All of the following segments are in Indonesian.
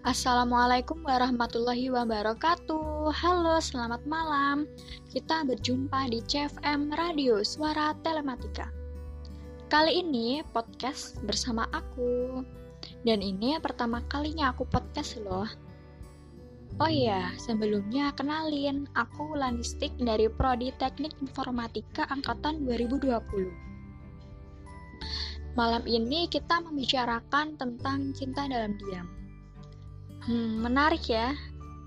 Assalamualaikum warahmatullahi wabarakatuh. Halo, selamat malam. Kita berjumpa di CFM Radio Suara Telematika. Kali ini podcast bersama aku. Dan ini pertama kalinya aku podcast loh. Oh iya, sebelumnya kenalin Aku Lanistik dari Prodi Teknik Informatika Angkatan 2020 Malam ini kita membicarakan tentang cinta dalam diam Hmm, menarik ya.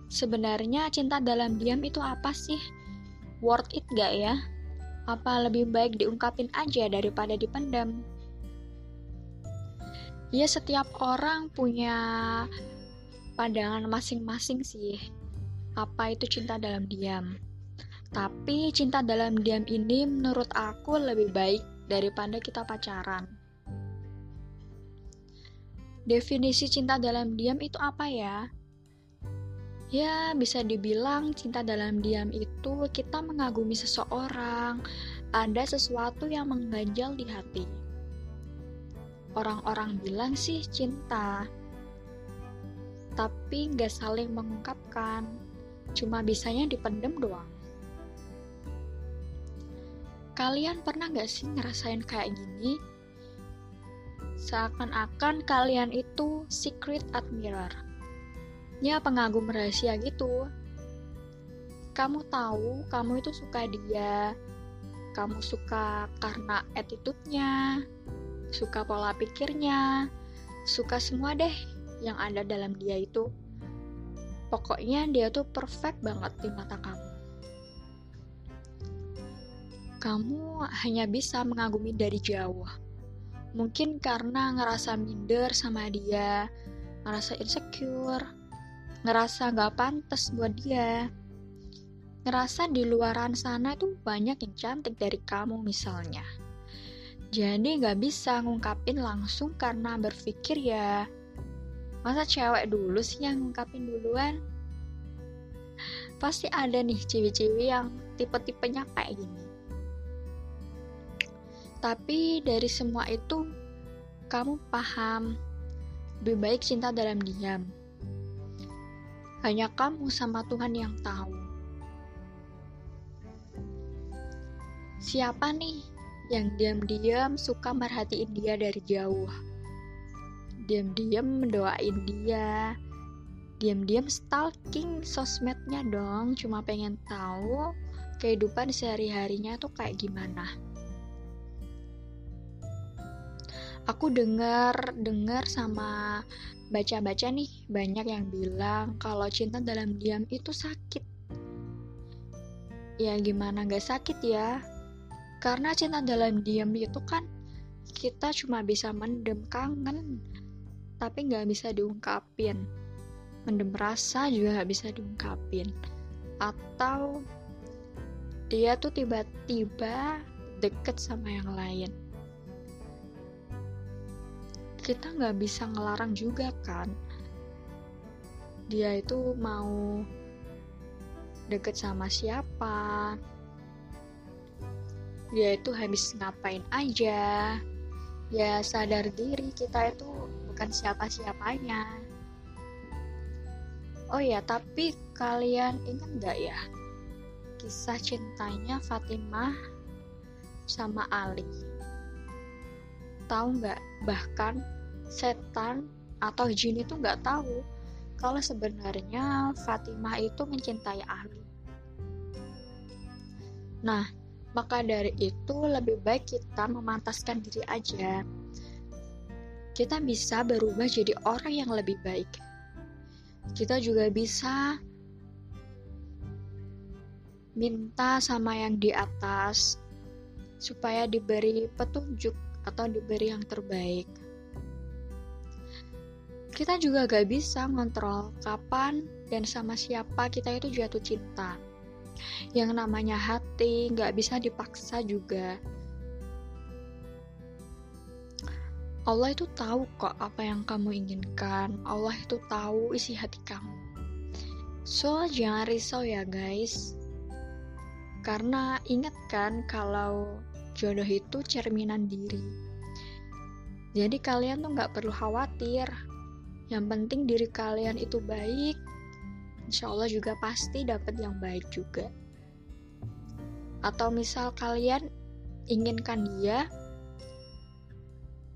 Sebenarnya cinta dalam diam itu apa sih? Worth it gak ya? Apa lebih baik diungkapin aja daripada dipendam? Ya setiap orang punya pandangan masing-masing sih. Apa itu cinta dalam diam? Tapi cinta dalam diam ini menurut aku lebih baik daripada kita pacaran. Definisi cinta dalam diam itu apa ya? Ya, bisa dibilang cinta dalam diam itu kita mengagumi seseorang, ada sesuatu yang mengganjal di hati. Orang-orang bilang sih cinta, tapi nggak saling mengungkapkan, cuma bisanya dipendem doang. Kalian pernah nggak sih ngerasain kayak gini? Seakan-akan kalian itu secret admirer. Ya, pengagum rahasia gitu. Kamu tahu kamu itu suka dia. Kamu suka karena attitude-nya, suka pola pikirnya, suka semua deh yang ada dalam dia itu. Pokoknya dia tuh perfect banget di mata kamu. Kamu hanya bisa mengagumi dari jauh Mungkin karena ngerasa minder sama dia, ngerasa insecure, ngerasa gak pantas buat dia. Ngerasa di luaran sana itu banyak yang cantik dari kamu misalnya. Jadi gak bisa ngungkapin langsung karena berpikir ya, masa cewek dulu sih yang ngungkapin duluan? Pasti ada nih cewek-cewek yang tipe-tipenya kayak gini tapi dari semua itu, kamu paham, lebih baik cinta dalam diam. Hanya kamu sama Tuhan yang tahu. Siapa nih yang diam-diam suka merhatiin dia dari jauh? Diam-diam mendoain dia, diam-diam stalking sosmednya dong, cuma pengen tahu kehidupan sehari-harinya tuh kayak gimana. Aku dengar dengar sama baca-baca nih banyak yang bilang kalau cinta dalam diam itu sakit. Ya gimana gak sakit ya? Karena cinta dalam diam itu kan kita cuma bisa mendem kangen tapi nggak bisa diungkapin. Mendem rasa juga nggak bisa diungkapin. Atau dia tuh tiba-tiba deket sama yang lain kita nggak bisa ngelarang juga kan. Dia itu mau deket sama siapa. Dia itu habis ngapain aja. Ya sadar diri kita itu bukan siapa-siapanya. Oh ya tapi kalian ingat nggak ya kisah cintanya Fatimah sama Ali tahu nggak bahkan setan atau jin itu nggak tahu kalau sebenarnya Fatimah itu mencintai Ali. Nah, maka dari itu lebih baik kita memantaskan diri aja. Kita bisa berubah jadi orang yang lebih baik. Kita juga bisa minta sama yang di atas supaya diberi petunjuk atau diberi yang terbaik kita juga gak bisa ngontrol kapan dan sama siapa kita itu jatuh cinta. Yang namanya hati gak bisa dipaksa juga. Allah itu tahu kok apa yang kamu inginkan. Allah itu tahu isi hati kamu. So, jangan risau ya guys. Karena ingat kan kalau jodoh itu cerminan diri. Jadi kalian tuh gak perlu khawatir Yang penting diri kalian itu baik, insya Allah juga pasti dapat yang baik juga. Atau misal kalian inginkan dia,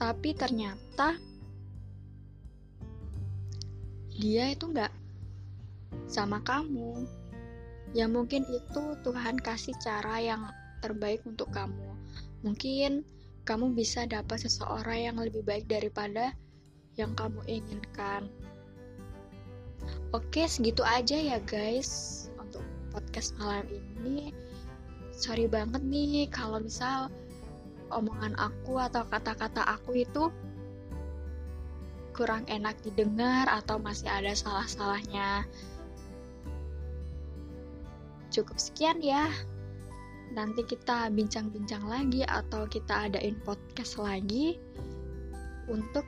tapi ternyata dia itu nggak sama kamu. Ya mungkin itu Tuhan kasih cara yang terbaik untuk kamu. Mungkin kamu bisa dapat seseorang yang lebih baik daripada yang kamu inginkan. Oke, segitu aja ya guys untuk podcast malam ini. Sorry banget nih kalau misal omongan aku atau kata-kata aku itu kurang enak didengar atau masih ada salah-salahnya. Cukup sekian ya. Nanti kita bincang-bincang lagi atau kita adain podcast lagi untuk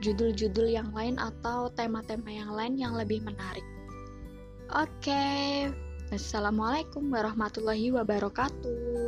judul-judul yang lain atau tema-tema yang lain yang lebih menarik. Oke, okay. Assalamualaikum warahmatullahi wabarakatuh.